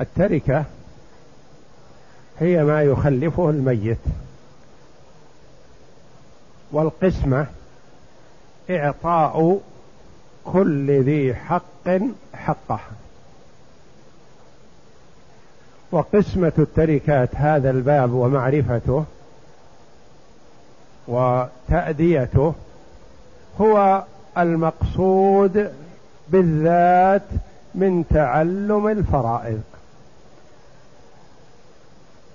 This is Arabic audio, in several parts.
التركة هي ما يخلفه الميت. والقسمة إعطاء كل ذي حق حقه. وقسمة التركات هذا الباب ومعرفته وتأديته هو المقصود بالذات من تعلم الفرائض.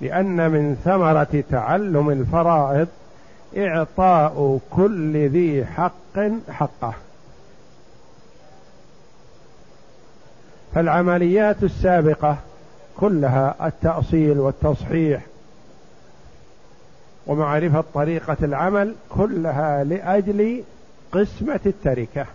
لأن من ثمرة تعلم الفرائض إعطاء كل ذي حق حقه. فالعمليات السابقة كلها التأصيل والتصحيح ومعرفة طريقة العمل كلها لأجل قسمة التركة.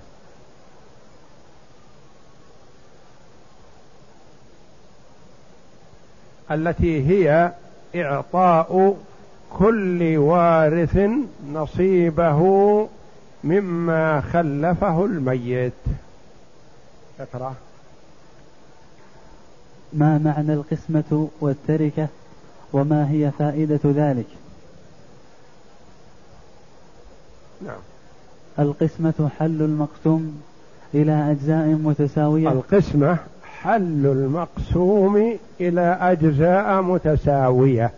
التي هي إعطاء كل وارث نصيبه مما خلفه الميت. اقرأ. ما معنى القسمة والتركة وما هي فائدة ذلك؟ نعم. القسمة حل المقسوم إلى أجزاء متساوية. القسمة حل المقسوم إلى أجزاء متساوية.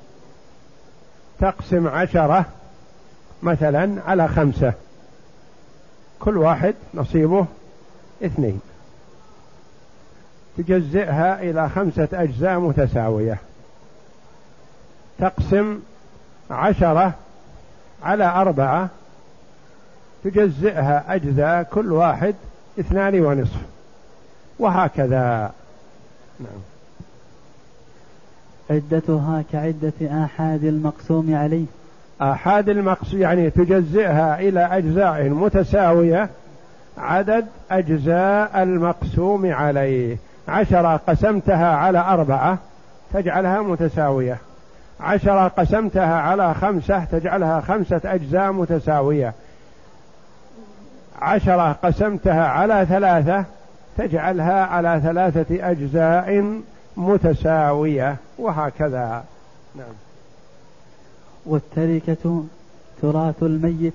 تقسم عشرة مثلا على خمسة. كل واحد نصيبه اثنين. تجزئها إلى خمسة أجزاء متساوية. تقسم عشرة على أربعة. تجزئها أجزاء كل واحد اثنان ونصف. وهكذا. نعم. عدتها كعدة آحاد المقسوم عليه. آحاد المقسوم يعني تجزئها إلى أجزاء متساوية عدد أجزاء المقسوم عليه. عشرة قسمتها على أربعة تجعلها متساوية. عشرة قسمتها على خمسة تجعلها خمسة أجزاء متساوية. عشرة قسمتها على ثلاثة تجعلها على ثلاثة أجزاء متساوية وهكذا. نعم. والتركة تراث الميت.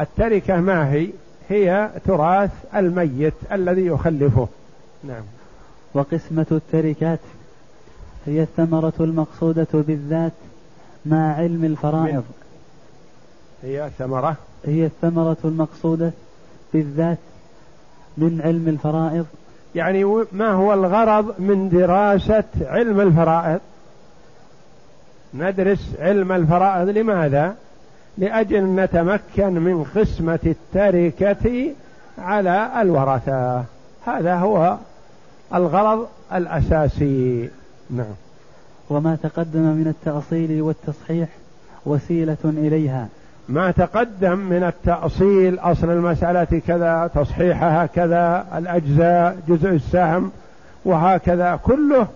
التركة ما هي؟ هي تراث الميت الذي يخلفه. نعم. وقسمة التركات هي الثمرة المقصودة بالذات مع علم الفرائض. هي ثمرة؟ هي الثمرة المقصودة بالذات من علم الفرائض؟ يعني ما هو الغرض من دراسة علم الفرائض؟ ندرس علم الفرائض لماذا؟ لأجل نتمكن من قسمة التركة على الورثة. هذا هو الغرض الأساسي. نعم. وما تقدم من التأصيل والتصحيح وسيلة إليها. ما تقدم من التأصيل أصل المسألة كذا تصحيحها كذا الأجزاء جزء السهم وهكذا. كله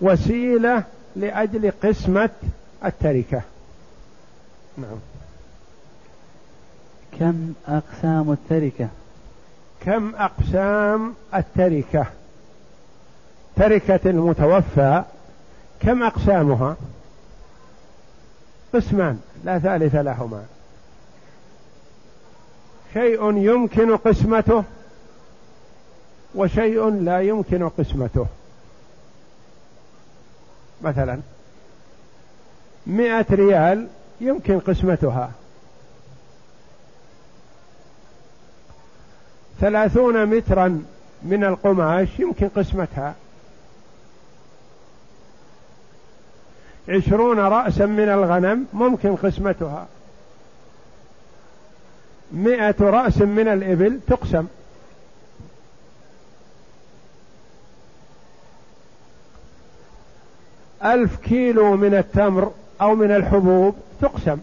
وسيلة لأجل قسمة التركة. نعم. كم أقسام التركة؟ كم أقسام التركة؟ تركة المتوفى كم أقسامها؟ قسمان لا ثالث لهما. شيء يمكن قسمته وشيء لا يمكن قسمته. مثلا مئة ريال يمكن قسمتها. ثلاثون مترا من القماش يمكن قسمتها. عشرون رأسا من الغنم ممكن قسمتها. مئة رأس من الإبل تقسم. ألف كيلو من التمر أو من الحبوب تقسم.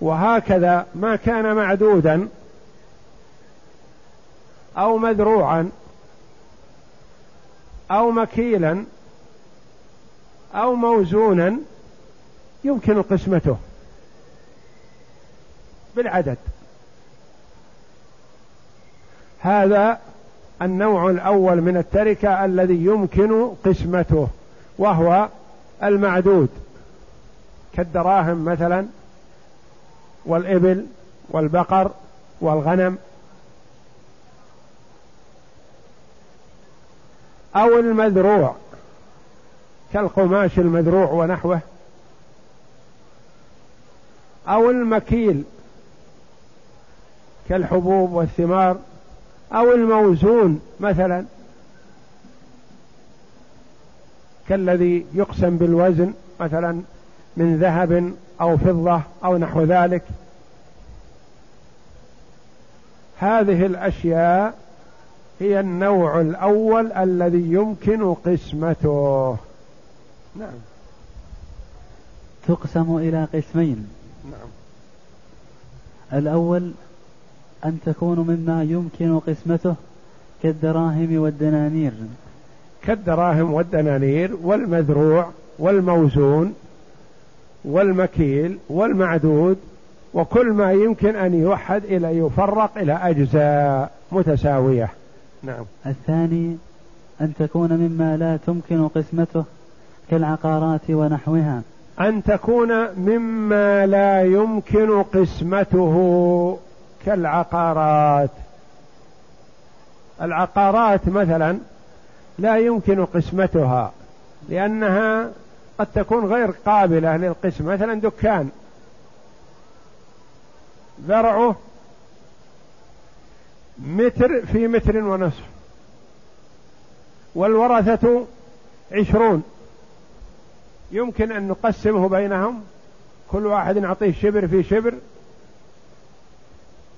وهكذا ما كان معدودا أو مذروعا أو مكيلا أو موزونا يمكن قسمته بالعدد. هذا النوع الأول من التركة الذي يمكن قسمته وهو المعدود. كالدراهم مثلا والإبل والبقر والغنم. أو المذروع. كالقماش المذروع ونحوه. أو المكيل كالحبوب والثمار. أو الموزون مثلا. كالذي يقسم بالوزن مثلا من ذهب أو فضة أو نحو ذلك. هذه الأشياء هي النوع الأول الذي يمكن قسمته. نعم. تقسم إلى قسمين. نعم. الأول أن تكون مما يمكن قسمته كالدراهم والدنانير. كالدراهم والدنانير والمذروع والموزون والمكيل والمعدود وكل ما يمكن أن يوحد إلى يفرق إلى أجزاء متساوية. نعم. الثاني أن تكون مما لا تمكن قسمته كالعقارات ونحوها. أن تكون مما لا يمكن قسمته كالعقارات. العقارات مثلا لا يمكن قسمتها لأنها قد تكون غير قابلة للقسم. مثلا دكان. ذرعه متر في متر ونصف والورثة عشرون. يمكن أن نقسمه بينهم. كل واحد نعطيه شبر في شبر.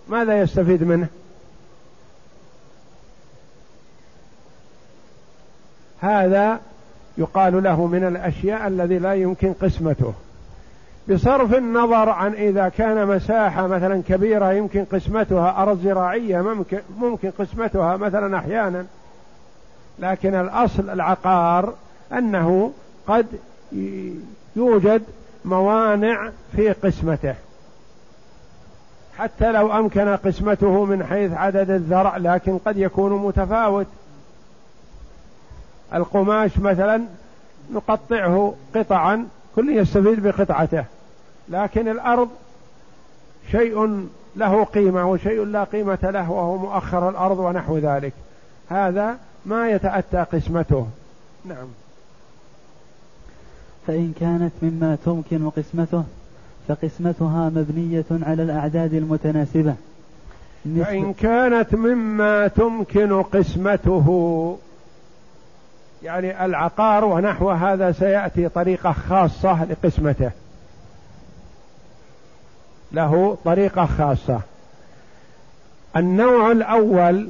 ماذا يستفيد منه؟ هذا يقال له من الأشياء الذي لا يمكن قسمته. بصرف النظر عن إذا كان مساحة مثلا كبيرة يمكن قسمتها أرض زراعية ممكن, ممكن قسمتها مثلا أحيانا. لكن الأصل العقار أنه قد يوجد موانع في قسمته. حتى لو أمكن قسمته من حيث عدد الذرع لكن قد يكون متفاوت. القماش مثلا نقطعه قطعا كل يستفيد بقطعته. لكن الأرض شيء له قيمة وشيء لا قيمة له وهو مؤخر الأرض ونحو ذلك. هذا ما يتأتى قسمته. نعم. فإن كانت مما تمكن قسمته فقسمتها مبنية على الأعداد المتناسبة. فإن كانت مما تمكن قسمته يعني العقار ونحو هذا سيأتي طريقة خاصة لقسمته. له طريقة خاصة. النوع الأول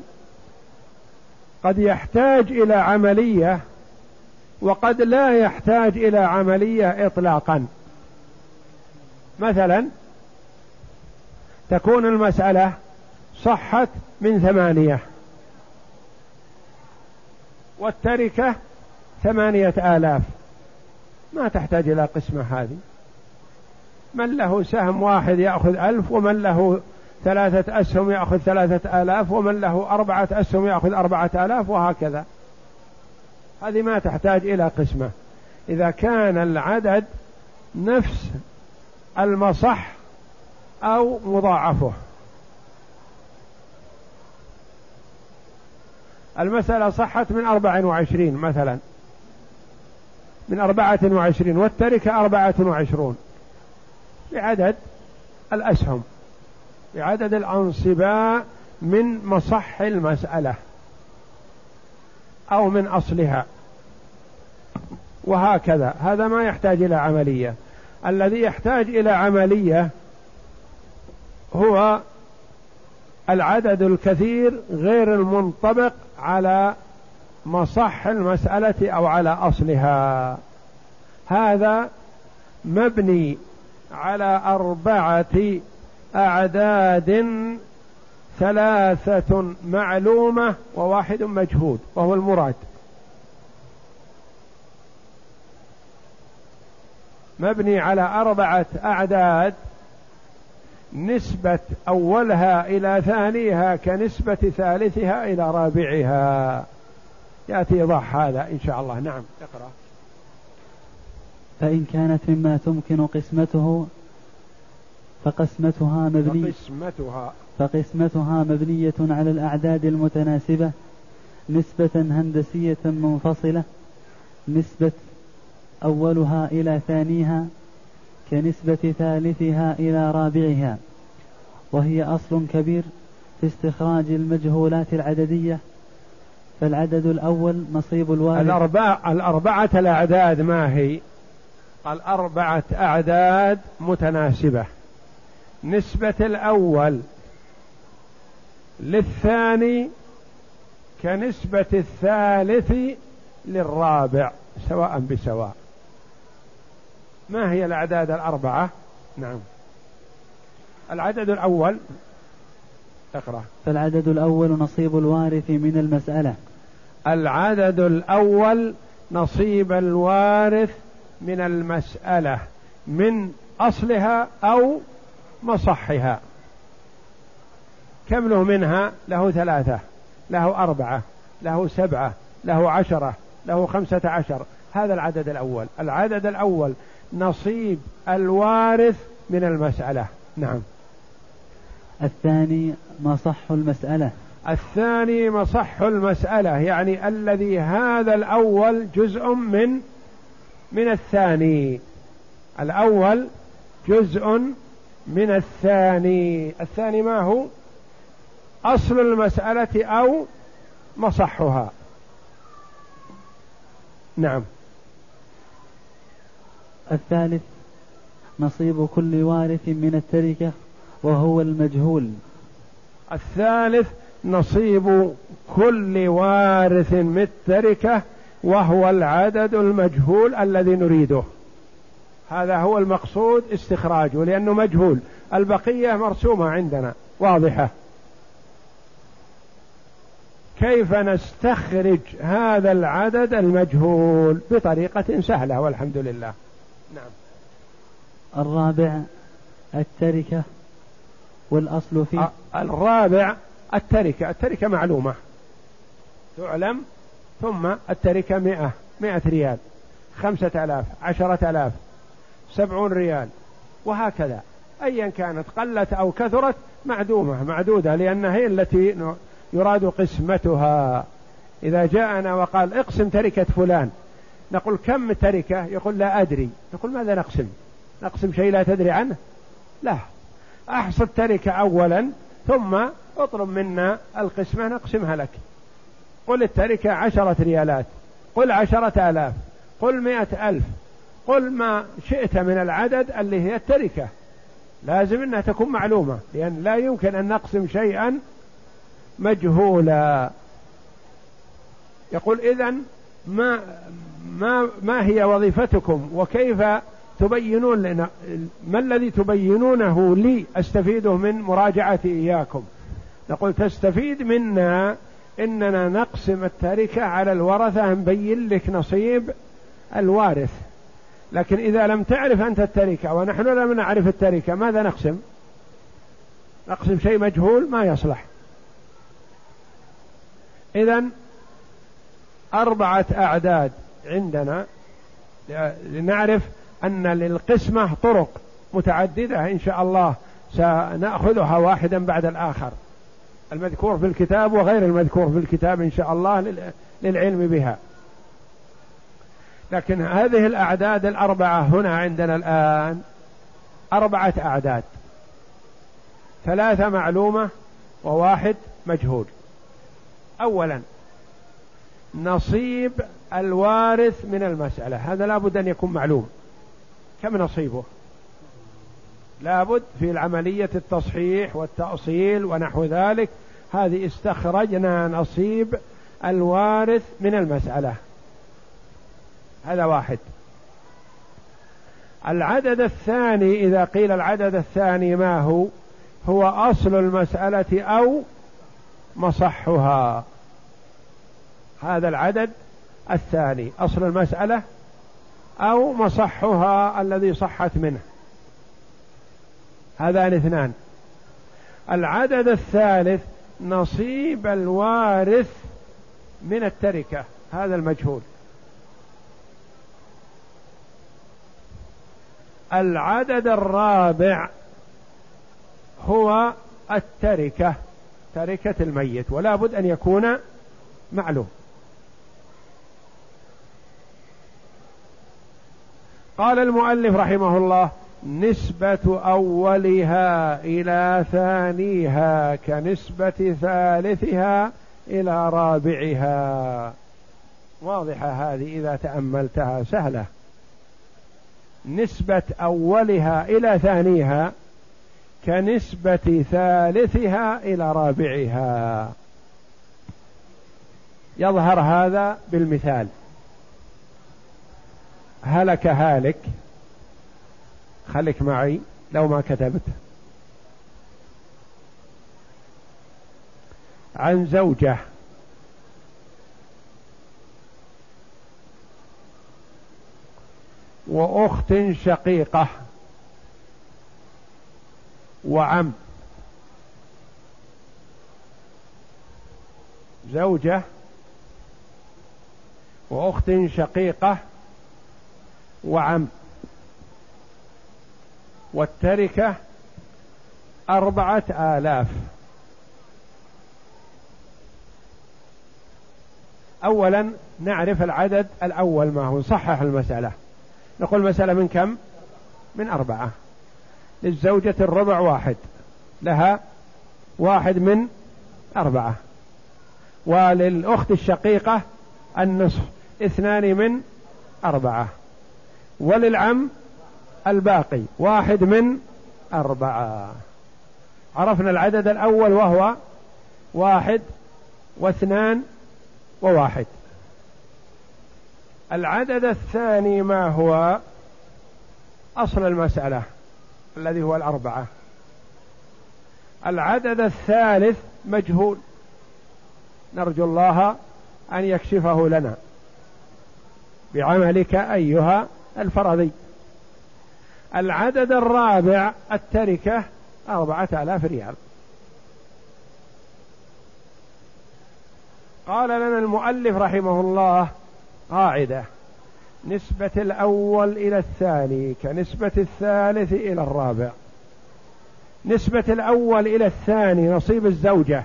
قد يحتاج إلى عملية وقد لا يحتاج إلى عملية إطلاقا. مثلا تكون المسألة صحت من ثمانية والتركة ثمانية آلاف. ما تحتاج إلى قسمة هذه. من له سهم واحد يأخذ ألف ومن له ثلاثة أسهم يأخذ ثلاثة آلاف ومن له أربعة أسهم يأخذ أربعة آلاف وهكذا. هذه ما تحتاج إلى قسمة. إذا كان العدد نفس المصح أو مضاعفه. المسألة صحت من أربع وعشرين مثلا. من أربعة وعشرين والتركة أربعة وعشرون. بعدد الأسهم. بعدد الأنصباء من مصح المسألة. أو من أصلها. وهكذا. هذا ما يحتاج إلى عملية. الذي يحتاج إلى عملية هو العدد الكثير غير المنطبق على مصح المسألة أو على أصلها. هذا مبني على أربعة أعداد ثلاثة معلومة وواحد مجهود وهو المراد. مبني على أربعة أعداد نسبة أولها إلى ثانيها كنسبة ثالثها إلى رابعها. يأتي إيضاح هذا إن شاء الله. نعم. اقرأ. فإن كانت مما تمكن قسمته فقسمتها مبنية فقسمتها. فقسمتها مبنية على الأعداد المتناسبة نسبة هندسية منفصلة نسبة أولها إلى ثانيها كنسبة ثالثها إلى رابعها وهي أصل كبير في استخراج المجهولات العددية فالعدد الأول نصيب الوارث الأربعة الأربعة الأعداد ما هي؟ قال أربعة أعداد متناسبة. نسبة الأول للثاني كنسبة الثالث للرابع سواء بسواء. ما هي الأعداد الأربعة؟ نعم. العدد الأول اقرأ. فالعدد الأول نصيب الوارث من المسألة. العدد الأول نصيب الوارث من المسألة من أصلها أو مصحها. كم له منها له ثلاثة له أربعة له سبعة له عشرة له خمسة عشر. هذا العدد الأول. العدد الأول نصيب الوارث من المسألة. نعم. الثاني مصح المسألة. الثاني مصح المسألة. يعني الذي هذا الأول جزء من من الثاني. الأول جزء من الثاني. الثاني ما هو؟ أصل المسألة أو مصحها. نعم. الثالث نصيب كل وارث من التركة وهو المجهول. الثالث نصيب كل وارث من التركة وهو العدد المجهول الذي نريده. هذا هو المقصود استخراجه لأنه مجهول. البقية مرسومة عندنا واضحة. كيف نستخرج هذا العدد المجهول بطريقة سهلة والحمد لله. نعم. الرابع التركة والأصل فيه الرابع التركة. التركة معلومة. تعلم ثم التركة مئة. مئة ريال. خمسة آلاف. عشرة آلاف. سبعون ريال. وهكذا. أيا كانت قلت أو كثرت معدومة. معدودة لأنها هي التي يراد قسمتها. إذا جاءنا وقال اقسم تركة فلان نقول كم تركة؟ يقول لا أدري. نقول ماذا نقسم؟ نقسم شيء لا تدري عنه؟ لا. أحصد تركة أولا ثم اطلب منا القسمة نقسمها لك. قل التركة عشرة ريالات قل عشرة آلاف قل مئة ألف قل ما شئت من العدد اللي هي التركة. لازم إنها تكون معلومة لأن لا يمكن أن نقسم شيئا مجهولا. يقول إذا ما ما ما هي وظيفتكم وكيف تبينون لنا ما الذي تبينونه لي استفيده من مراجعتي إياكم؟ نقول تستفيد منا إننا نقسم التركه على الورثة نبين لك نصيب الوارث. لكن إذا لم تعرف أنت التركه ونحن لم نعرف التركه ماذا نقسم؟ نقسم شيء مجهول ما يصلح. اذا أربعة أعداد عندنا لنعرف أن للقسمة طرق متعددة. إن شاء الله سنأخذها واحدا بعد الآخر. المذكور في الكتاب وغير المذكور في الكتاب إن شاء الله للعلم بها. لكن هذه الأعداد الأربعة هنا عندنا الآن أربعة أعداد. ثلاثة معلومة وواحد مجهول. أولا نصيب الوارث من المسألة. هذا لابد أن يكون معلوم. كم نصيبه؟ لابد في العملية التصحيح والتأصيل ونحو ذلك. هذه استخرجنا نصيب الوارث من المسألة. هذا واحد. العدد الثاني إذا قيل العدد الثاني ما هو؟ هو أصل المسألة أو مصحها. هذا العدد الثاني. أصل المسألة أو مصحها الذي صحت منه. هذان اثنان. العدد الثالث نصيب الوارث من التركة. هذا المجهول. العدد الرابع هو التركة. تركة الميت ولا بد أن يكون معلوم. قال المؤلف رحمه الله نسبة أولها إلى ثانيها كنسبة ثالثها إلى رابعها. واضحة هذه إذا تأملتها سهلة. نسبة أولها إلى ثانيها كنسبة ثالثها إلى رابعها. يظهر هذا بالمثال. هلك هالك. خليك معي لو ما كتبت. عن زوجة. وأخت شقيقة. وعم. زوجة وأخت شقيقة وعم. والتركة أربعة آلاف. أولا نعرف العدد الأول ما هو نصحح المسألة. نقول مسألة من كم؟ من أربعة. للزوجة الربع واحد. لها واحد من أربعة. وللأخت الشقيقة النصف اثنان من أربعة. وللعم الباقي واحد من أربعة. عرفنا العدد الأول وهو واحد واثنان وواحد. العدد الثاني ما هو؟ أصل المسألة. الذي هو الأربعة. العدد الثالث مجهول. نرجو الله أن يكشفه لنا. بعملك أيها الفرضي. العدد الرابع التركة أربعة آلاف ريال. قال لنا المؤلف رحمه الله قاعدة. نسبة الأول إلى الثاني كنسبة الثالث إلى الرابع. نسبة الأول إلى الثاني نصيب الزوجة.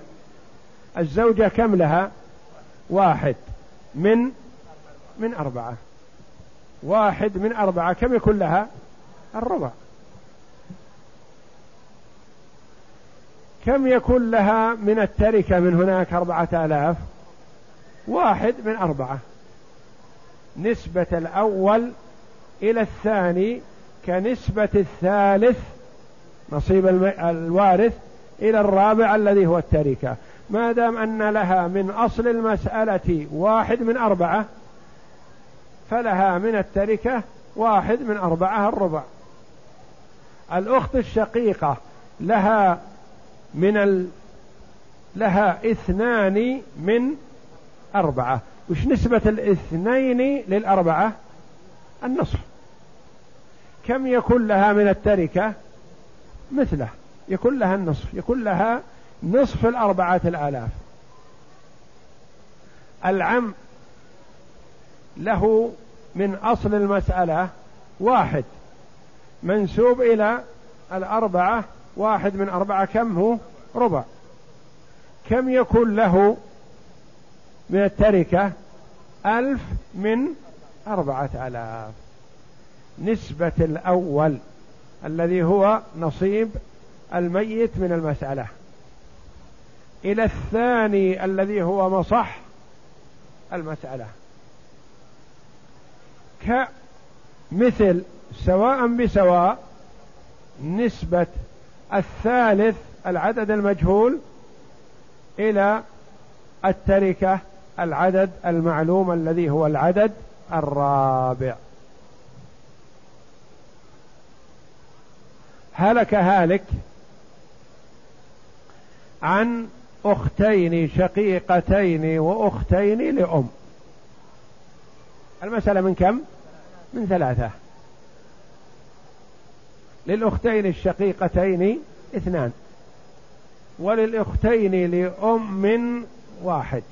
الزوجة كم لها؟ واحد. من؟ من أربعة. واحد من أربعة كم يكون لها؟ الربع. كم يكون لها من التركة من هناك أربعة آلاف؟ واحد من أربعة. نسبة الأول إلى الثاني كنسبة الثالث نصيب الوارث إلى الرابع الذي هو التركة. ما دام أن لها من أصل المسألة واحد من أربعة فلها من التركة واحد من أربعة الربع. الأخت الشقيقة لها من ال... لها اثنان من أربعة. وش نسبة الاثنين للأربعة؟ النصف. كم يكون لها من التركة؟ مثله. يكون لها النصف. يكون لها نصف الأربعة الآلاف. العم له من أصل المسألة واحد. منسوب إلى الأربعة واحد من أربعة كم هو؟ ربع. كم يكون له من التركة ألف من أربعة آلاف. نسبة الأول الذي هو نصيب الميت من المسألة. إلى الثاني الذي هو مصح المسألة. كمثل سواء بسواء نسبة الثالث العدد المجهول إلى التركة العدد المعلوم الذي هو العدد الرابع. هلك هالك عن أختين شقيقتين وأختين لأم. المسألة من كم؟ من ثلاثة. للأختين الشقيقتين اثنان. وللأختين لأم واحد.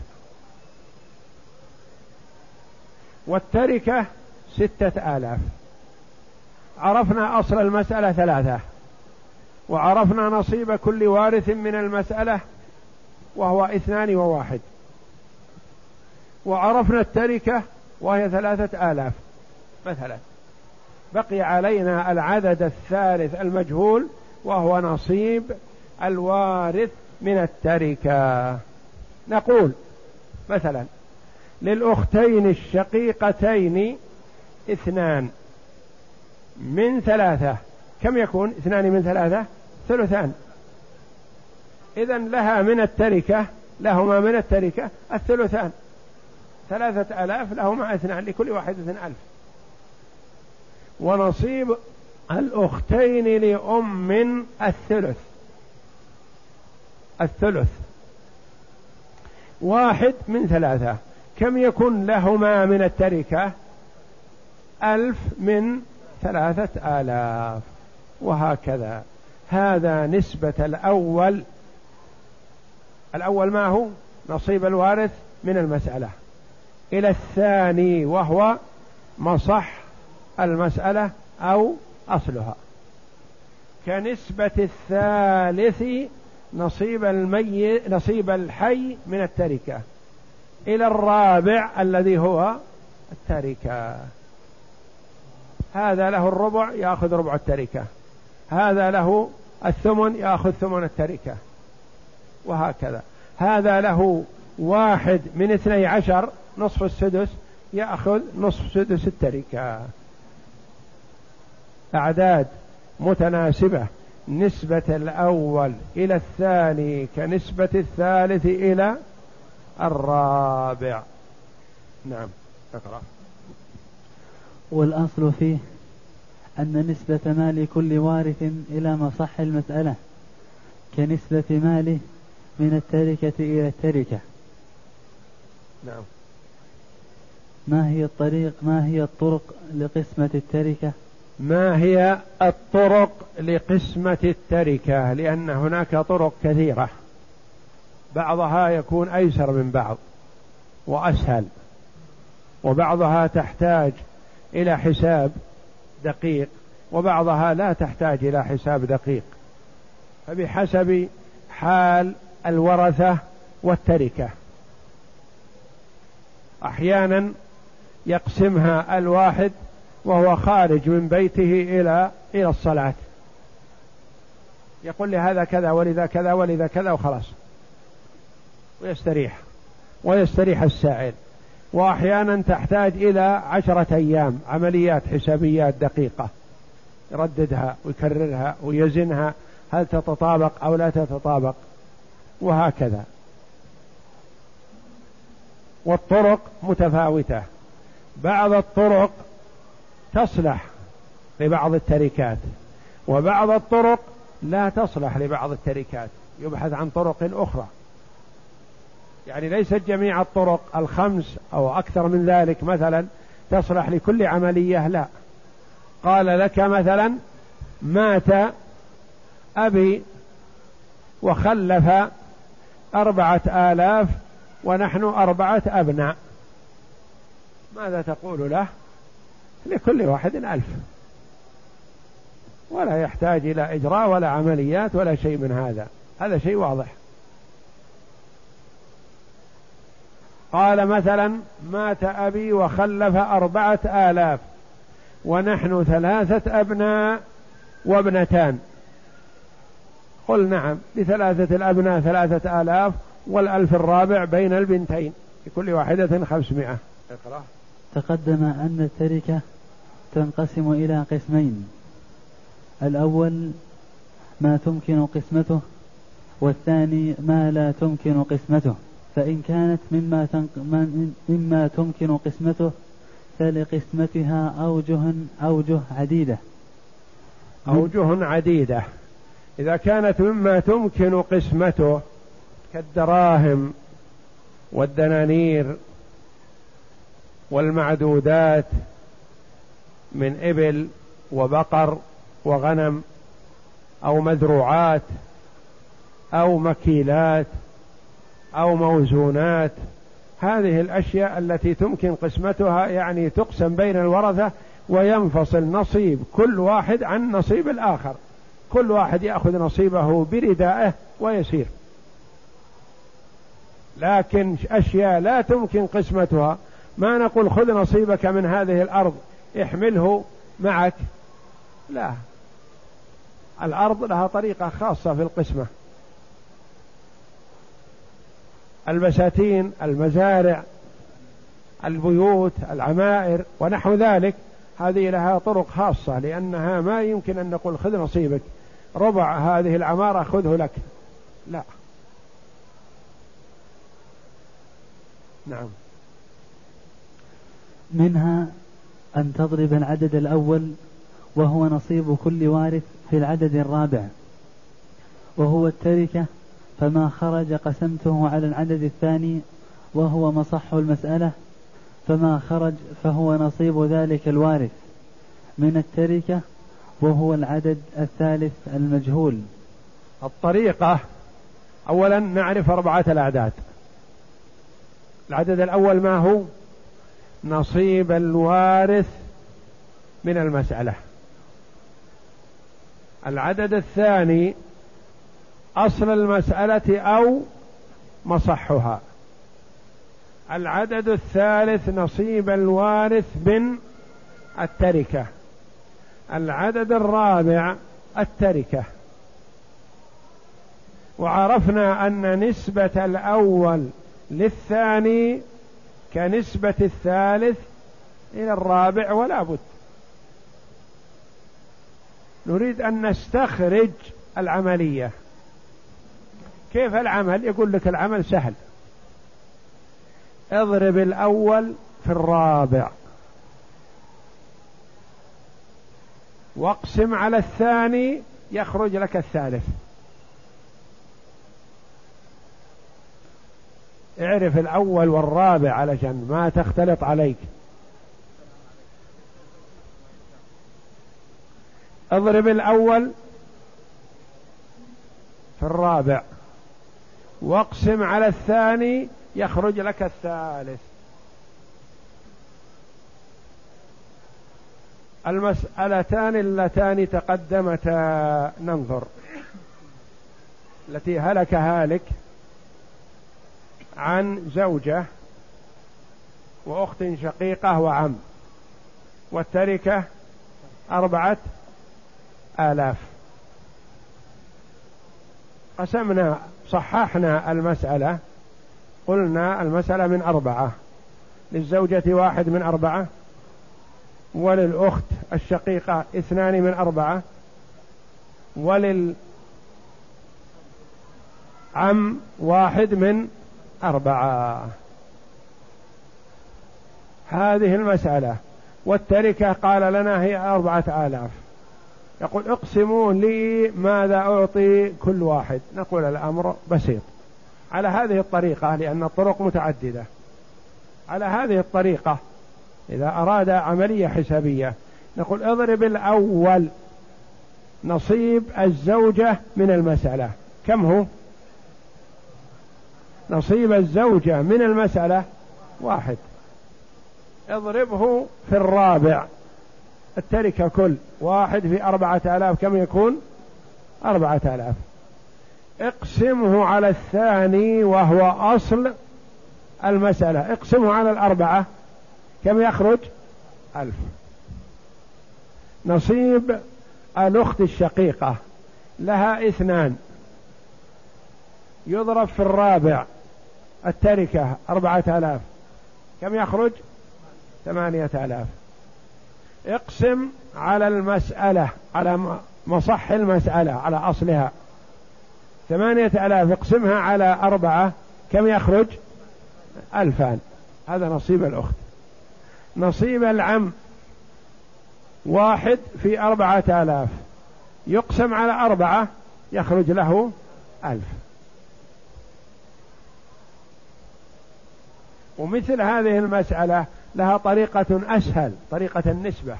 والتركة ستة آلاف. عرفنا أصل المسألة ثلاثة. وعرفنا نصيب كل وارث من المسألة وهو اثنان وواحد. وعرفنا التركة وهي ثلاثة آلاف. مثلا بقي علينا العدد الثالث المجهول وهو نصيب الوارث من التركة. نقول مثلا للأختين الشقيقتين اثنان من ثلاثة. كم يكون اثنان من ثلاثة؟ ثلثان. إذا لها من التركة لهما من التركة الثلثان. ثلاثة آلاف لهما اثنان لكل واحد ألف. ونصيب الأختين لأم الثلث. الثلث. واحد من ثلاثة. كم يكون لهما من التركة؟ ألف من ثلاثة آلاف. وهكذا. هذا نسبة الأول. الأول ما هو؟ نصيب الوارث من المسألة. إلى الثاني وهو مصح المسألة أو أصلها. كنسبة الثالث نصيب المي نصيب الحي من التركة. إلى الرابع الذي هو التركة. هذا له الربع يأخذ ربع التركة. هذا له الثمن يأخذ ثمن التركة. وهكذا. هذا له واحد من اثني عشر نصف السدس يأخذ نصف سدس التركة. أعداد متناسبة. نسبة الأول إلى الثاني كنسبة الثالث إلى الرابع. نعم اقرأ. والأصل فيه أن نسبة مال كل وارث إلى مصح المسألة كنسبة ماله من التركة إلى التركة. نعم. ما هي الطريق ما هي الطرق لقسمة التركة؟ ما هي الطرق لقسمة التركة؟ لأن هناك طرق كثيرة. بعضها يكون أيسر من بعض وأسهل وبعضها تحتاج إلى حساب دقيق وبعضها لا تحتاج إلى حساب دقيق. فبحسب حال الورثة والتركة. أحيانا يقسمها الواحد وهو خارج من بيته إلى إلى الصلاة. يقول لهذا كذا ولذا كذا ولذا كذا وخلاص. ويستريح. ويستريح السائل وأحيانا تحتاج إلى عشرة أيام عمليات حسابيات دقيقة. يرددها ويكررها ويزنها هل تتطابق أو لا تتطابق. وهكذا. والطرق متفاوتة. بعض الطرق تصلح لبعض التركات وبعض الطرق لا تصلح لبعض التركات. يبحث عن طرق أخرى. يعني ليست جميع الطرق الخمس أو أكثر من ذلك مثلا تصلح لكل عملية لا. قال لك مثلا مات أبي وخلف أربعة آلاف ونحن أربعة أبناء. ماذا تقول له؟ لكل واحد ألف. ولا يحتاج إلى إجراء ولا عمليات ولا شيء من هذا. هذا شيء واضح. قال مثلا مات أبي وخلف أربعة آلاف ونحن ثلاثة أبناء وابنتان. قل نعم لثلاثة الأبناء ثلاثة آلاف والألف الرابع بين البنتين لكل واحدة خمسمائة. اقرأ. تقدم أن التركة تنقسم إلى قسمين. الأول ما تمكن قسمته والثاني ما لا تمكن قسمته. فإن كانت مما, مما تمكن قسمته فلقسمتها أوجه أوجه عديدة. أوجه عديدة. إذا كانت مما تمكن قسمته كالدراهم والدنانير والمعدودات من إبل وبقر وغنم أو مذروعات أو مكيلات أو موزونات. هذه الأشياء التي تمكن قسمتها يعني تقسم بين الورثة وينفصل نصيب كل واحد عن نصيب الآخر. كل واحد يأخذ نصيبه بردائه ويسير. لكن أشياء لا تمكن قسمتها. ما نقول خذ نصيبك من هذه الأرض احمله معك. لا. الأرض لها طريقة خاصة في القسمة. البساتين المزارع البيوت العمائر ونحو ذلك. هذه لها طرق خاصة لأنها ما يمكن أن نقول خذ نصيبك ربع هذه العمارة خذه لك. لا. نعم. منها أن تضرب العدد الأول وهو نصيب كل وارث في العدد الرابع وهو التركة فما خرج قسمته على العدد الثاني وهو مصح المسألة فما خرج فهو نصيب ذلك الوارث من التركة وهو العدد الثالث المجهول. الطريقة أولا نعرف أربعة الأعداد. العدد الأول ما هو؟ نصيب الوارث من المسألة. العدد الثاني أصل المسألة أو مصحها. العدد الثالث نصيب الوارث من التركة. العدد الرابع التركة. وعرفنا أن نسبة الأول للثاني كنسبة الثالث إلى الرابع ولا بد. نريد أن نستخرج العملية. كيف العمل؟ يقول لك العمل سهل. اضرب الأول في الرابع. واقسم على الثاني يخرج لك الثالث. اعرف الأول والرابع علشان ما تختلط عليك. اضرب الأول في الرابع. واقسم على الثاني يخرج لك الثالث. المسألتان اللتان تقدمتا. ننظر. التي هلك هالك عن زوجة وأخت شقيقة وعم. والتركة أربعة آلاف. قسمنا صححنا المسألة قلنا المسألة من أربعة. للزوجة واحد من أربعة وللأخت الشقيقة اثنان من أربعة وللعم واحد من أربعة. هذه المسألة والتركة قال لنا هي أربعة آلاف. يقول اقسموا لي ماذا أعطي كل واحد. نقول الأمر بسيط. على هذه الطريقة لأن الطرق متعددة. على هذه الطريقة إذا أراد عملية حسابية نقول اضرب الأول نصيب الزوجة من المسألة. كم هو؟ نصيب الزوجة من المسألة واحد. اضربه في الرابع. التركة كل واحد في أربعة آلاف كم يكون؟ أربعة آلاف. اقسمه على الثاني وهو أصل المسألة. اقسمه على الأربعة كم يخرج؟ ألف. نصيب الأخت الشقيقة لها اثنان. يضرب في الرابع التركة أربعة آلاف. كم يخرج؟ ثمانية آلاف. اقسم على المسألة على مصح المسألة على أصلها. ثمانية آلاف اقسمها على أربعة كم يخرج؟ ألفان. هذا نصيب الأخت. نصيب العم. واحد في أربعة آلاف. يقسم على أربعة يخرج له ألف. ومثل هذه المسألة لها طريقة أسهل طريقة النسبة.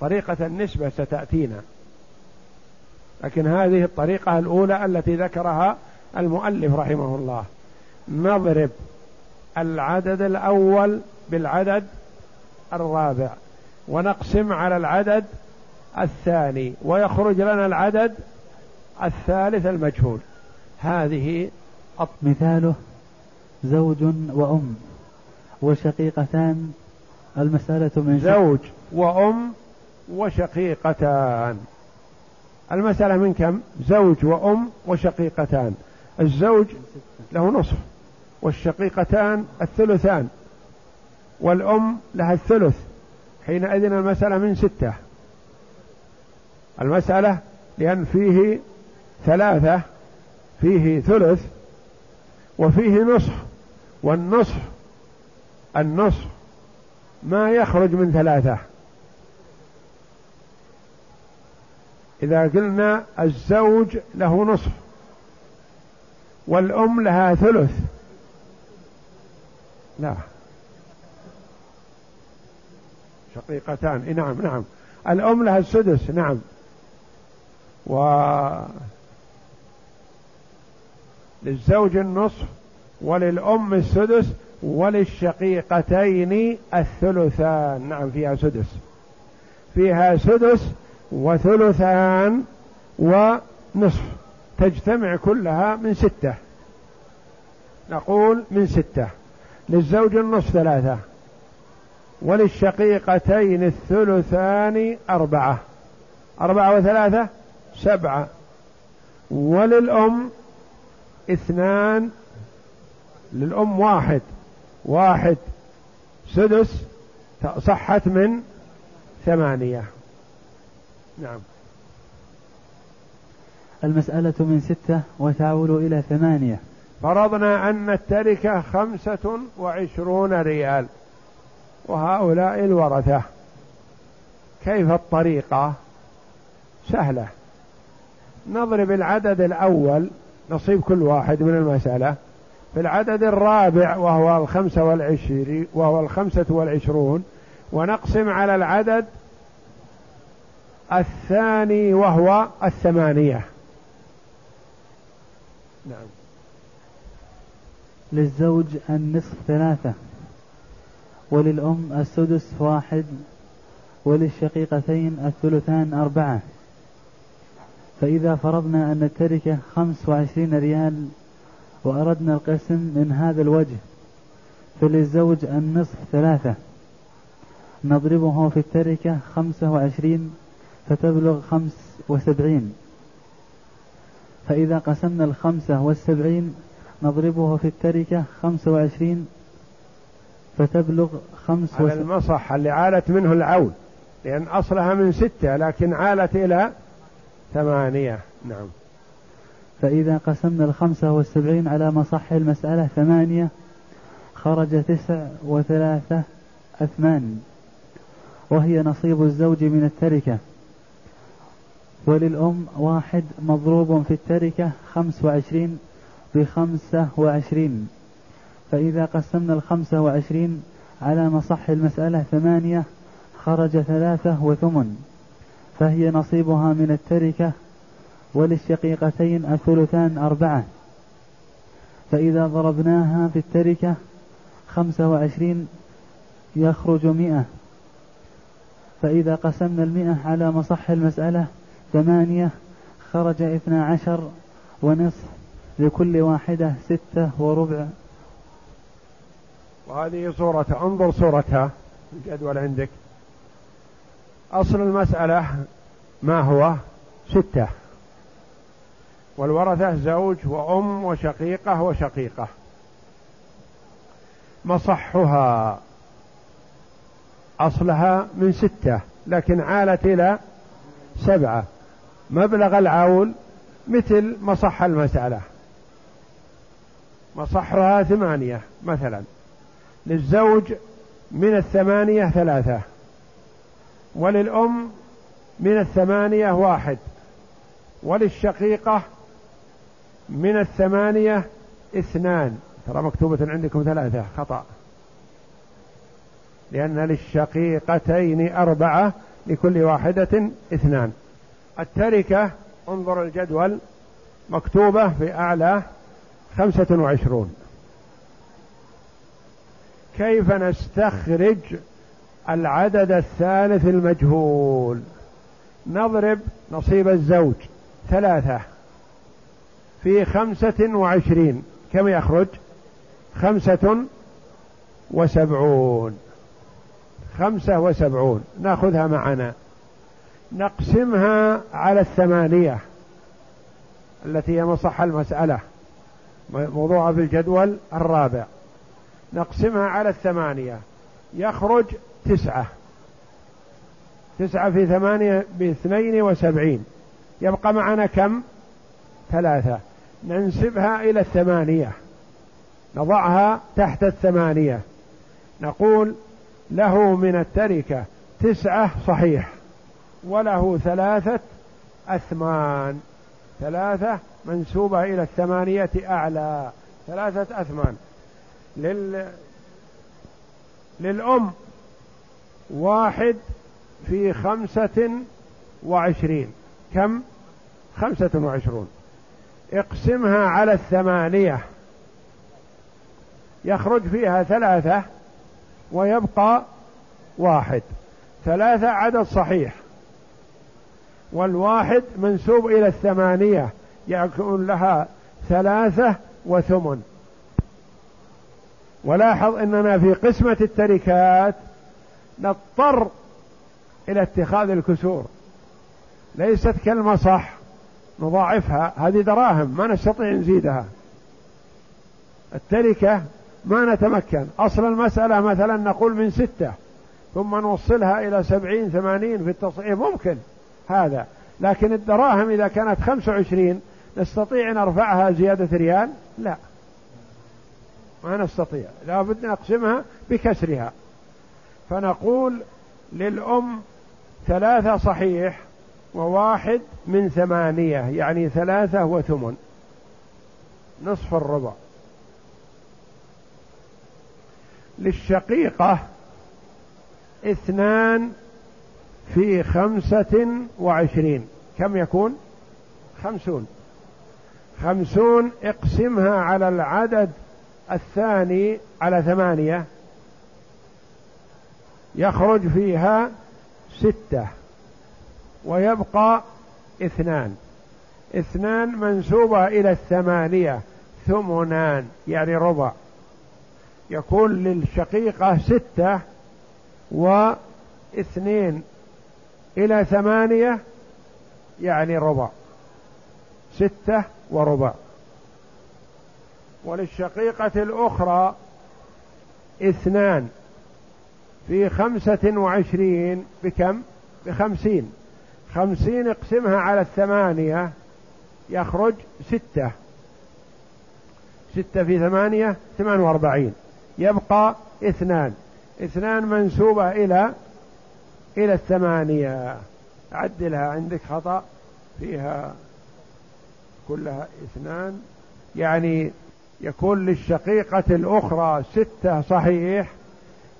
طريقة النسبة ستأتينا. لكن هذه الطريقة الأولى التي ذكرها المؤلف رحمه الله. نضرب العدد الأول بالعدد الرابع ونقسم على العدد الثاني ويخرج لنا العدد الثالث المجهول. هذه مثاله زوج وأم. وشقيقتان المسألة من زوج وأم وشقيقتان. المسألة من كم؟ زوج وأم وشقيقتان. الزوج له نصف والشقيقتان الثلثان والأم لها الثلث. حينئذ المسألة من ستة. المسألة لأن فيه ثلاثة فيه ثلث وفيه نصف والنصف النصف ما يخرج من ثلاثة. إذا قلنا الزوج له نصف والأم لها ثلث. لا. شقيقتان. نعم نعم. الأم لها السدس نعم. و للزوج النصف وللأم السدس وللشقيقتين الثلثان. نعم فيها سدس. فيها سدس وثلثان ونصف. تجتمع كلها من ستة. نقول من ستة. للزوج النصف ثلاثة. وللشقيقتين الثلثان أربعة. أربعة وثلاثة سبعة. وللأم اثنان. للأم واحد. واحد سدس صحت من ثمانية. نعم. المسألة من ستة وتعول إلى ثمانية. فرضنا أن التركة خمسة وعشرون ريال. وهؤلاء الورثة. كيف الطريقة؟ سهلة. نضرب العدد الأول. نصيب كل واحد من المسألة. في العدد الرابع وهو الخمسة والعشرين وهو الخمسة والعشرون ونقسم على العدد الثاني وهو الثمانية. نعم. للزوج النصف ثلاثة وللأم السدس واحد وللشقيقتين الثلثان أربعة. فإذا فرضنا أن التركة خمس وعشرين ريال وأردنا القسم من هذا الوجه فللزوج النصف ثلاثة. نضربه في التركة خمسة وعشرين فتبلغ خمس وسبعين. فإذا قسمنا الخمسة والسبعين نضربه في التركة خمسة وعشرين فتبلغ خمس على المصح اللي عالت منه العول لأن أصلها من ستة لكن عالت إلى ثمانية. نعم. فإذا قسمنا الخمسة والسبعين على مصح المسألة ثمانية خرج تسع وثلاثة أثمان وهي نصيب الزوج من التركة. وللأم واحد مضروب في التركة خمس وعشرين بخمسة وعشرين. فإذا قسمنا الخمسة وعشرين على مصح المسألة ثمانية خرج ثلاثة وثمن. فهي نصيبها من التركة وللشقيقتين الثلثان أربعة. فإذا ضربناها في التركة خمسة وعشرين يخرج مئة. فإذا قسمنا المئة على مصح المسألة ثمانية خرج اثنا عشر ونصف لكل واحدة ستة وربع. وهذه صورة انظر صورتها الجدول عندك. أصل المسألة ما هو؟ ستة. والورثة زوج وأم وشقيقة وشقيقة. مصحها أصلها من ستة لكن عالت إلى سبعة. مبلغ العول مثل مصح المسألة. مصحها ثمانية مثلا. للزوج من الثمانية ثلاثة. وللأم من الثمانية واحد. وللشقيقة من الثمانية اثنان. ترى مكتوبة عندكم ثلاثة. خطأ. لأن للشقيقتين أربعة لكل واحدة اثنان. التركة انظر الجدول مكتوبة في أعلى خمسة وعشرون. كيف نستخرج العدد الثالث المجهول؟ نضرب نصيب الزوج ثلاثة. في خمسة وعشرين. كم يخرج؟ خمسة وسبعون. خمسة وسبعون. ناخذها معنا. نقسمها على الثمانية التي هي مصح المسألة موضوعها في الجدول الرابع. نقسمها على الثمانية. يخرج تسعة. تسعة في ثمانية باثنين وسبعين. يبقى معنا كم؟ ثلاثة. ننسبها إلى الثمانية. نضعها تحت الثمانية. نقول له من التركة تسعة صحيح وله ثلاثة أثمان. ثلاثة منسوبة إلى الثمانية أعلى. ثلاثة أثمان. لل للأم واحد في خمسة وعشرين. كم؟ خمسة وعشرون. اقسمها على الثمانية. يخرج فيها ثلاثة ويبقى واحد. ثلاثة عدد صحيح. والواحد منسوب إلى الثمانية يكون لها ثلاثة وثمن. ولاحظ أننا في قسمة التركات نضطر إلى اتخاذ الكسور. ليست كلمة صح نضاعفها هذه دراهم ما نستطيع نزيدها. التركة ما نتمكن. أصل المسألة مثلا نقول من ستة ثم نوصلها إلى سبعين ثمانين في التصحيح ممكن هذا. لكن الدراهم إذا كانت خمسة وعشرين نستطيع نرفعها زيادة ريال؟ لا. ما نستطيع. لابد نقسمها بكسرها. فنقول للأم ثلاثة صحيح وواحد من ثمانية يعني ثلاثة وثمن نصف الربع. للشقيقة اثنان في خمسة وعشرين. كم يكون؟ خمسون. خمسون اقسمها على العدد الثاني على ثمانية يخرج فيها ستة. ويبقى اثنان. اثنان منسوبة إلى الثمانية ثمنان يعني ربع. يكون للشقيقة ستة واثنين إلى ثمانية يعني ربع. ستة وربع. وللشقيقة الأخرى اثنان في خمسة وعشرين بكم؟ بخمسين. خمسين اقسمها على الثمانية يخرج ستة. ستة في ثمانية ثمان وأربعين. يبقى اثنان. اثنان منسوبة إلى إلى الثمانية. عدلها عندك خطأ فيها كلها اثنان. يعني يكون للشقيقة الأخرى ستة صحيح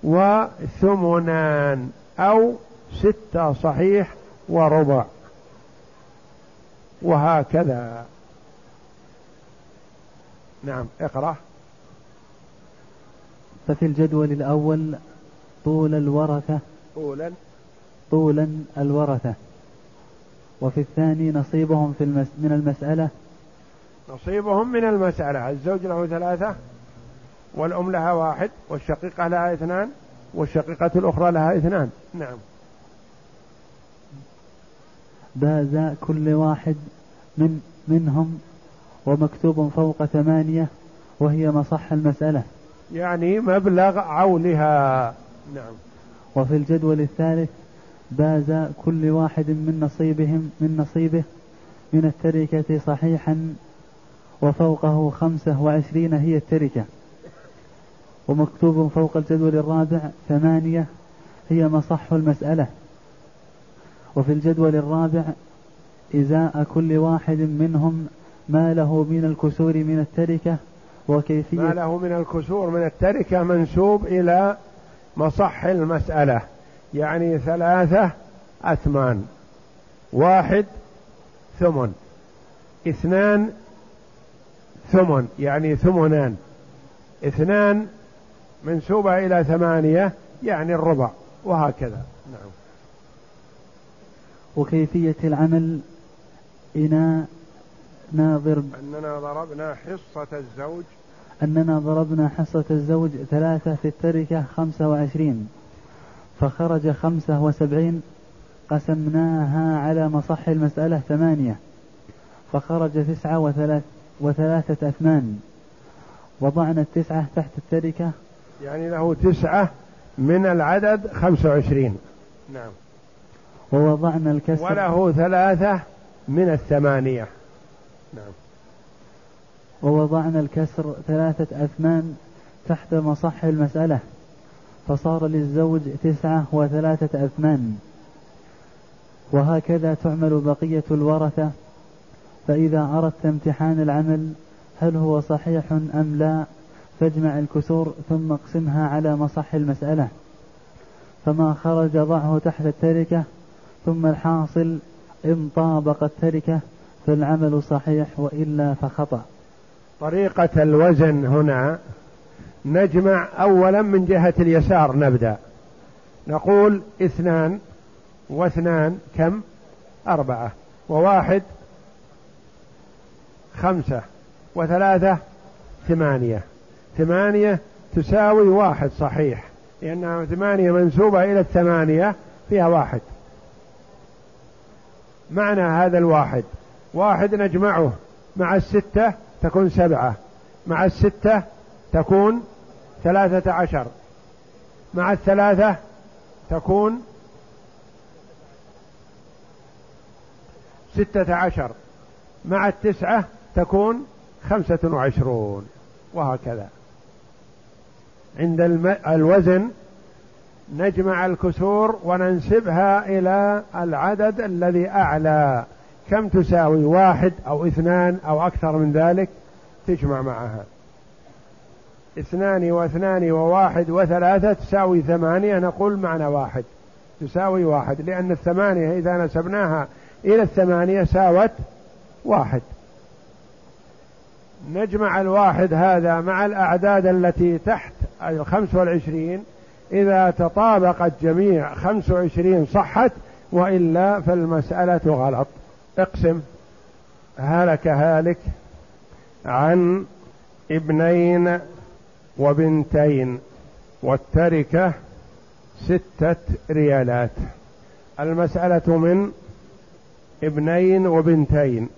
وثمنان أو ستة صحيح وربع وهكذا. نعم اقرأ. ففي الجدول الأول طول الورثة. طولا. طولا الورثة. وفي الثاني نصيبهم في المس من المسألة. نصيبهم من المسألة. الزوج له ثلاثة والأم لها واحد والشقيقة لها اثنان والشقيقة الأخرى لها اثنان. نعم. باز كل واحد من منهم ومكتوب فوق ثمانية وهي مصح المسألة. يعني مبلغ عولها نعم. وفي الجدول الثالث باز كل واحد من نصيبهم من نصيبه من التركة صحيحا وفوقه خمسة وعشرين هي التركة. ومكتوب فوق الجدول الرابع ثمانية هي مصح المسألة. وفي الجدول الرابع إزاء كل واحد منهم ما له من الكسور من التركة وكيفية ما له من الكسور من التركة منسوب إلى مصح المسألة يعني ثلاثة أثمان واحد ثمن اثنان ثمن يعني ثمنان اثنان منسوبة إلى ثمانية يعني الربع وهكذا. وكيفية العمل إناء ناظر أننا ضربنا حصة الزوج. أننا ضربنا حصة الزوج ثلاثة في التركة خمسة وعشرين فخرج خمسة وسبعين قسمناها على مصح المسألة ثمانية فخرج تسعة وثلاث وثلاثة أثمان وضعنا التسعة تحت التركة. يعني له تسعة من العدد خمسة وعشرين. نعم. ووضعنا الكسر. وله ثلاثة من الثمانية. نعم. ووضعنا الكسر ثلاثة أثمان تحت مصح المسألة فصار للزوج تسعة وثلاثة أثمان. وهكذا تعمل بقية الورثة فإذا أردت امتحان العمل هل هو صحيح أم لا فاجمع الكسور ثم اقسمها على مصح المسألة. فما خرج ضعه تحت التركة ثم الحاصل إن طابق التركة فالعمل صحيح وإلا فخطأ. طريقة الوزن هنا نجمع أولا من جهة اليسار نبدأ. نقول اثنان واثنان كم؟ أربعة. وواحد خمسة. وثلاثة ثمانية. ثمانية تساوي واحد صحيح. لأنها ثمانية منسوبة إلى الثمانية فيها واحد. معنى هذا الواحد. واحد نجمعه مع الستة تكون سبعة. مع الستة تكون ثلاثة عشر. مع الثلاثة تكون ستة عشر. مع التسعة تكون خمسة وعشرون. وهكذا. عند الوزن نجمع الكسور وننسبها إلى العدد الذي أعلى. كم تساوي؟ واحد أو اثنان أو أكثر من ذلك؟ تجمع معها. اثنان واثنان وواحد وثلاثة تساوي ثمانية نقول معنى واحد. تساوي واحد لأن الثمانية إذا نسبناها إلى الثمانية ساوت واحد. نجمع الواحد هذا مع الأعداد التي تحت الخمس والعشرين إذا تطابقت جميع خمس وعشرين صحت وإلا فالمسألة غلط. اقسم. هلك هالك عن ابنين وبنتين والتركة ستة ريالات. المسألة من ابنين وبنتين.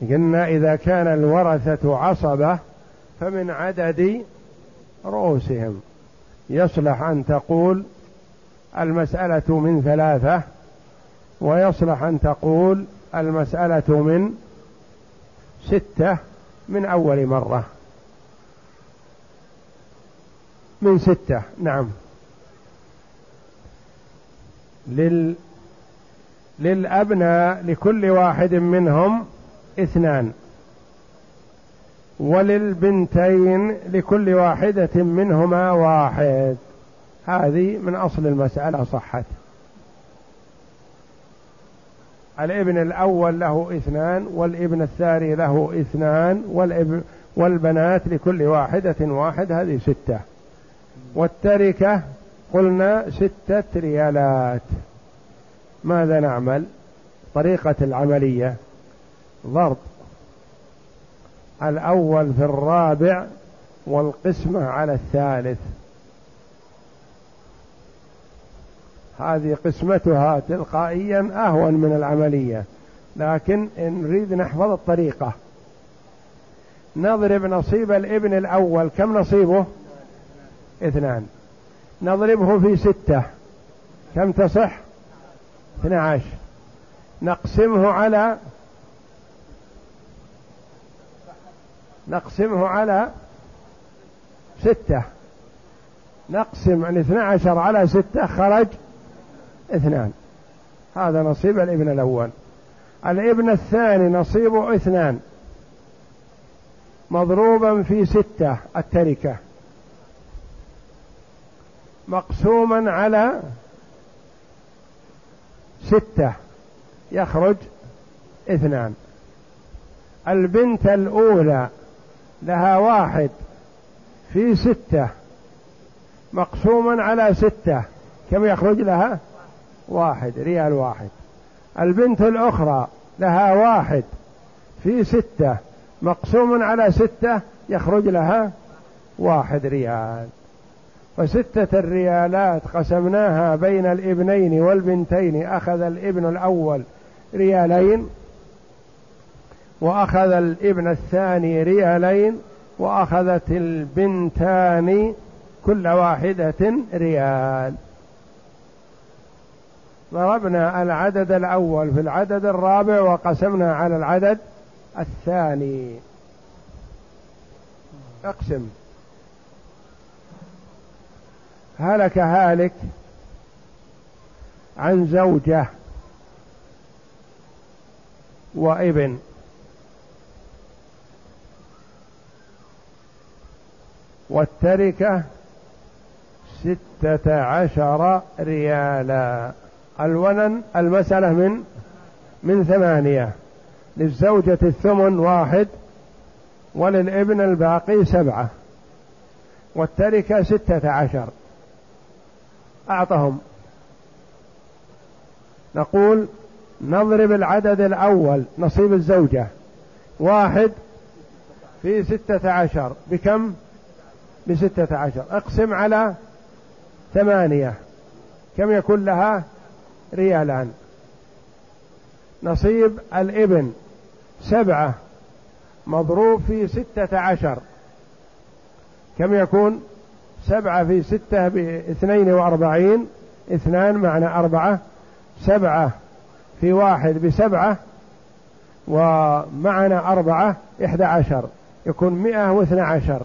قلنا إذا كان الورثة عصبة فمن عدد رؤوسهم. يصلح أن تقول المسألة من ثلاثة ويصلح أن تقول المسألة من ستة من أول مرة. من ستة نعم. لل للأبناء لكل واحد منهم اثنان. وللبنتين لكل واحدة منهما واحد. هذه من أصل المسألة صحت. الابن الأول له اثنان والابن الثاني له اثنان والابن والبنات لكل واحدة واحد هذه ستة. والتركة قلنا ستة ريالات. ماذا نعمل؟ طريقة العملية. ضرب. الأول في الرابع والقسمة على الثالث. هذه قسمتها تلقائيا أهون من العملية لكن نريد نحفظ الطريقة. نضرب نصيب الإبن الأول كم نصيبه؟ اثنان. نضربه في ستة كم تصح؟ اثنى عشر. نقسمه على نقسمه على ستة. نقسم الاثنى عشر على ستة خرج اثنان. هذا نصيب الابن الأول. الابن الثاني نصيبه اثنان. مضروبا في ستة التركة. مقسوما على ستة. يخرج اثنان. البنت الأولى لها واحد في ستة مقسوما على ستة. كم يخرج لها؟ واحد ريال واحد. البنت الأخرى لها واحد في ستة مقسوم على ستة يخرج لها واحد ريال. وستة الريالات قسمناها بين الابنين والبنتين. أخذ الابن الأول ريالين وأخذ الابن الثاني ريالين وأخذت البنتان كل واحدة ريال. ضربنا العدد الأول في العدد الرابع وقسمنا على العدد الثاني. اقسم. هلك هالك عن زوجة وابن. والتركة ستة عشر ريالا. الونن المسألة من من ثمانية. للزوجة الثمن واحد وللابن الباقي سبعة. والتركة ستة عشر. أعطهم. نقول نضرب العدد الأول نصيب الزوجة. واحد في ستة عشر. بكم؟ بستة عشر. أقسم على ثمانية. كم يكون لها؟ ريالان. نصيب الإبن سبعة. مضروب في ستة عشر. كم يكون؟ سبعة في ستة باثنين وأربعين. اثنان معنى أربعة. سبعة في واحد بسبعة. ومعنا أربعة إحدى عشر. يكون مئة واثنى عشر.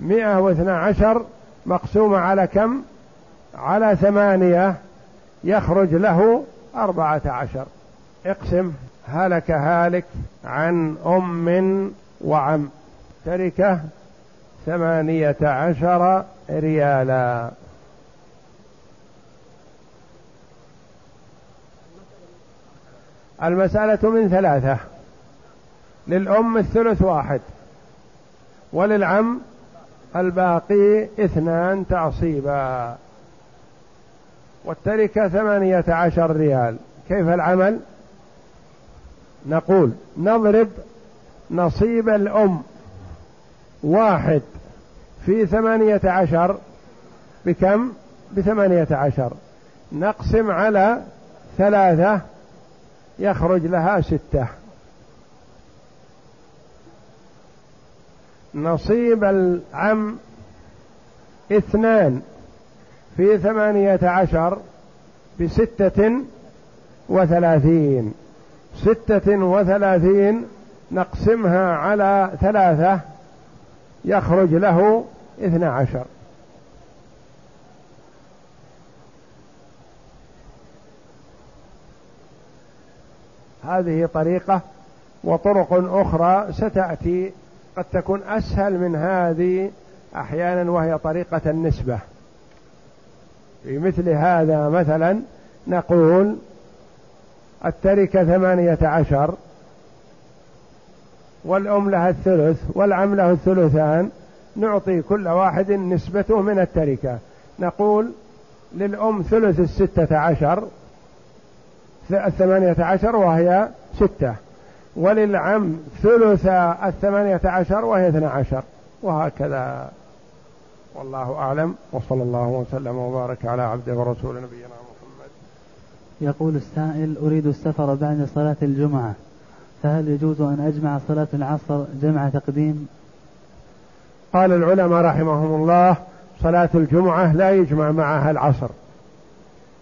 مئة واثنى عشر مقسومة على كم؟ على ثمانية يخرج له أربعة عشر. اقسم هلك هالك عن أم وعم. تركة ثمانية عشر ريالا. المسألة من ثلاثة. للأم الثلث واحد. وللعم الباقي اثنان تعصيبا. والتركة ثمانية عشر ريال. كيف العمل؟ نقول نضرب نصيب الأم واحد في ثمانية عشر. بكم؟ بثمانية عشر. نقسم على ثلاثة يخرج لها ستة. نصيب العم اثنان في ثمانية عشر بستة وثلاثين. ستة وثلاثين نقسمها على ثلاثة يخرج له اثنى عشر. هذه طريقة وطرق أخرى ستأتي قد تكون أسهل من هذه أحيانا وهي طريقة النسبة. في مثل هذا مثلا نقول التركة ثمانية عشر والأم لها الثلث والعم له الثلثان نعطي كل واحد نسبته من التركة. نقول للأم ثلث الستة عشر الثمانية عشر وهي ستة. وللعم ثلث الثمانية عشر وهي اثنى عشر. وهكذا. والله أعلم. وصلى الله وسلم وبارك على عبده ورسول نبينا محمد. يقول السائل أريد السفر بعد صلاة الجمعة فهل يجوز أن أجمع صلاة العصر جمع تقديم؟ قال العلماء رحمهم الله صلاة الجمعة لا يجمع معها العصر.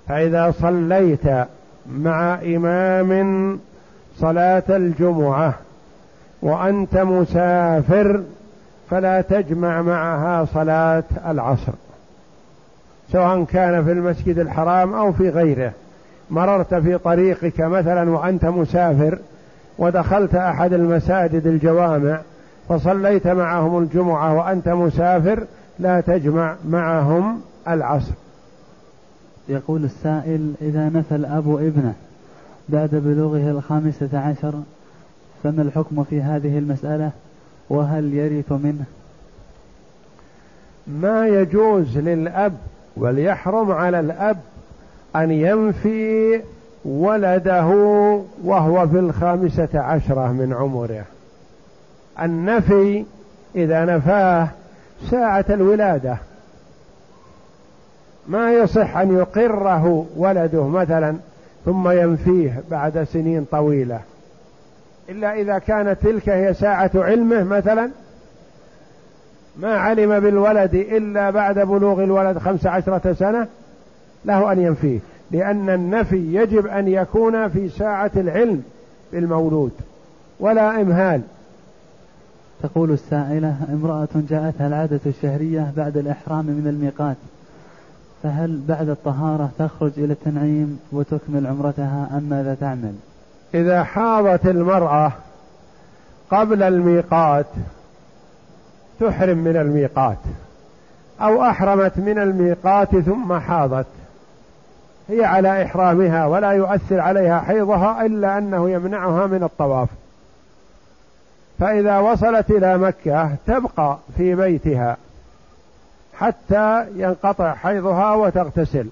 فإذا صليت مع إمام صلاة الجمعة وأنت مسافر فلا تجمع معها صلاة العصر سواء كان في المسجد الحرام أو في غيره. مررت في طريقك مثلا وأنت مسافر ودخلت أحد المساجد الجوامع فصليت معهم الجمعة وأنت مسافر لا تجمع معهم العصر. يقول السائل إذا نفى الأب ابنه بعد بلوغه الخامسة عشر فما الحكم في هذه المسألة؟ وهل يرث منه؟ ما يجوز للأب وليحرم على الأب أن ينفي ولده وهو في الخامسة عشرة من عمره. النفي إذا نفاه ساعة الولادة. ما يصح أن يقره ولده مثلا ثم ينفيه بعد سنين طويلة. إلا إذا كانت تلك هي ساعة علمه مثلا ما علم بالولد إلا بعد بلوغ الولد خمس عشرة سنة له أن ينفيه. لأن النفي يجب أن يكون في ساعة العلم بالمولود ولا إمهال. تقول السائلة امرأة جاءتها العادة الشهرية بعد الإحرام من الميقات. فهل بعد الطهارة تخرج إلى التنعيم وتكمل عمرتها أم ماذا تعمل؟ إذا حاضت المرأة قبل الميقات تحرم من الميقات أو أحرمت من الميقات ثم حاضت. هي على إحرامها ولا يؤثر عليها حيضها إلا أنه يمنعها من الطواف. فإذا وصلت إلى مكة تبقى في بيتها. حتى ينقطع حيضها وتغتسل.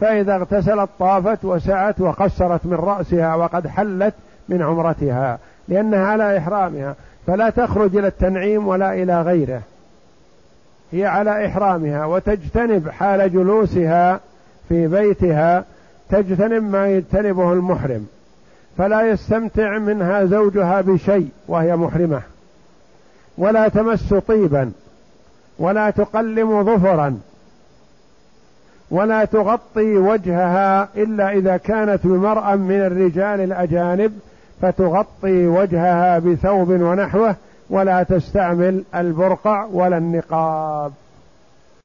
فإذا اغتسلت طافت وسعت وقصرت من رأسها وقد حلت من عمرتها لأنها على إحرامها فلا تخرج إلى التنعيم ولا إلى غيره. هي على إحرامها وتجتنب حال جلوسها في بيتها تجتنب ما يجتنبه المحرم. فلا يستمتع منها زوجها بشيء وهي محرمة. ولا تمس طيبا. ولا تقلم ظفرا. ولا تغطي وجهها إلا إذا كانت بمرأى من الرجال الأجانب فتغطي وجهها بثوب ونحوه ولا تستعمل البرقع ولا النقاب.